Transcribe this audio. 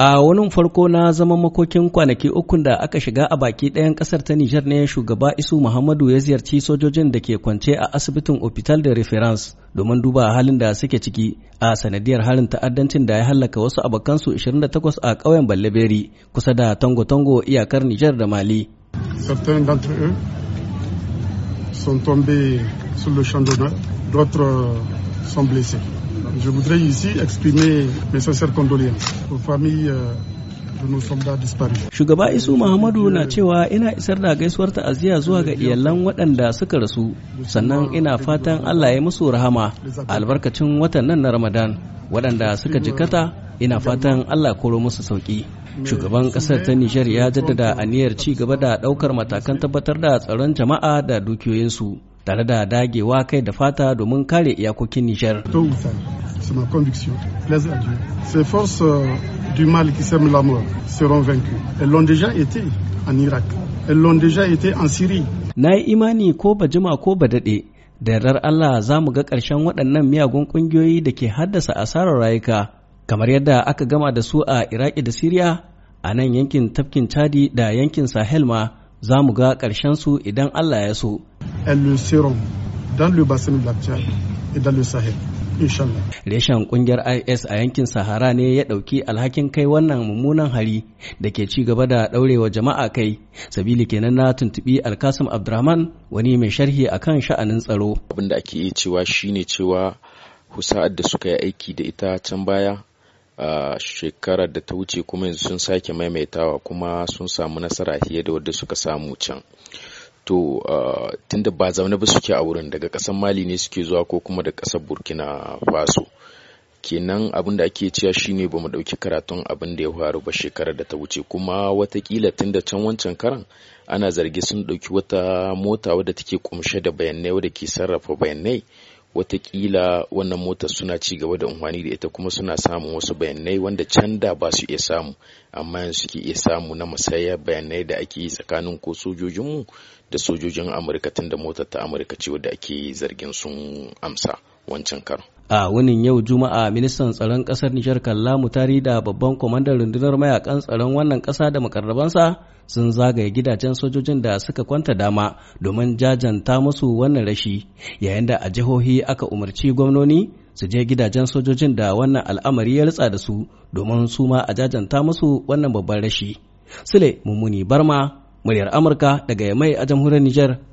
A wani farko na zaman makokin kwanaki ukun da aka shiga a baki ɗayan ƙasar ta Nijar ne shugaba Isu Muhammadu ya ziyarci sojojin da ke kwance a asibitin Hopital de Reference domin duba halin da suke ciki a sanadiyar harin ta'addancin da ya hallaka wasu abokansu 28 a ƙauyen Balleberi kusa da Tango-Tango iyakar Nijar da Mali. Certains d'entre eux sont tombés sur le champ d'honneur, d'autres sont blessés. Je voudrais ici exprimer mes sincères condoléances aux familles disparus. Shugaba Isu Muhammadu na cewa ina isar da gaisuwar ta'aziyya zuwa ga iyalan waɗanda suka rasu, sannan ina fatan Allah ya musu rahama albarkacin watan nan na Ramadan. Waɗanda suka jikata ina fatan Allah koro musu sauƙi. Shugaban ƙasar ta Nijar ya jaddada aniyar ci gaba da ɗaukar matakan tabbatar da tsaron jama'a da dukiyoyinsu. Tare da dagewa kai da fata domin kare iyakokin Nijar. C'est ma conviction. Ces forces du mal qui sèment la mort seront vaincues. Elles l'ont déjà été en Irak. Elles l'ont déjà été en Syrie. Na yi imani ko ba jima ko ba daɗe, da yardar Allah za mu ga ƙarshen waɗannan miyagun ƙungiyoyi da ke haddasa asarar rayuka, kamar yadda aka gama da su a Iraki da Siriya, a nan yankin tafkin Chadi da yankin Sahel ma za mu ga ƙarshen su idan Allah ya so. Elles le seront dans le bassin de Tchad et dans le Sahel. Reshen ƙungiyar IS a yankin Sahara ne ya ɗauki alhakin kai wannan mummunan hari da ke ci gaba da ɗaurewa jama'a kai. Sabili kenan na tuntuɓi Alkasim Abdurrahman wani mai sharhi akan sha'anin tsaro. Abin da ake iya cewa shine cewa husa'ar da suka yi aiki da ita can baya a shekarar da ta wuce kuma yanzu sun sake maimaitawa kuma sun samu nasara fiye da wadda suka samu can. To uh, tunda ba zaune ba suke a wurin daga ƙasar mali ne suke zuwa ko kuma da ƙasar burkina faso. Kenan abin da ake cewa shine ba mu ɗauki karatun abin da ya faru ba shekarar da ta wuce. Kuma wataƙila tun da can wancan karan ana zargi sun ɗauki wata mota wadda take kumshe da bayanai wadda ke sarrafa bayanai. Wataƙila wannan motar suna ci gaba da amfani da ita kuma suna samun wasu bayanai wanda can da ba su iya samu amma yanzu suke iya samu na musayar bayanai da ake yi tsakanin ko sojojinmu da sojojin amurka tun da motar ta amurka ce wadda ake zargin sun amsa wancan karo. A wunin yau Juma'a ministan tsaron ƙasar Nijar Kalla Mutari da babban kwamandan rundunar mayaƙan tsaron wannan ƙasa da makarrabansa sun zagaye gidajen sojojin da suka kwanta dama domin jajanta musu wannan rashi yayin da a jihohi aka umarci gwamnoni su je gidajen sojojin da wannan al'amari ya ritsa da su domin su ma a jajanta musu wannan babban rashi. Sule Mummuni Barma, muryar Amurka daga Yamai a jamhuriyar Nijar.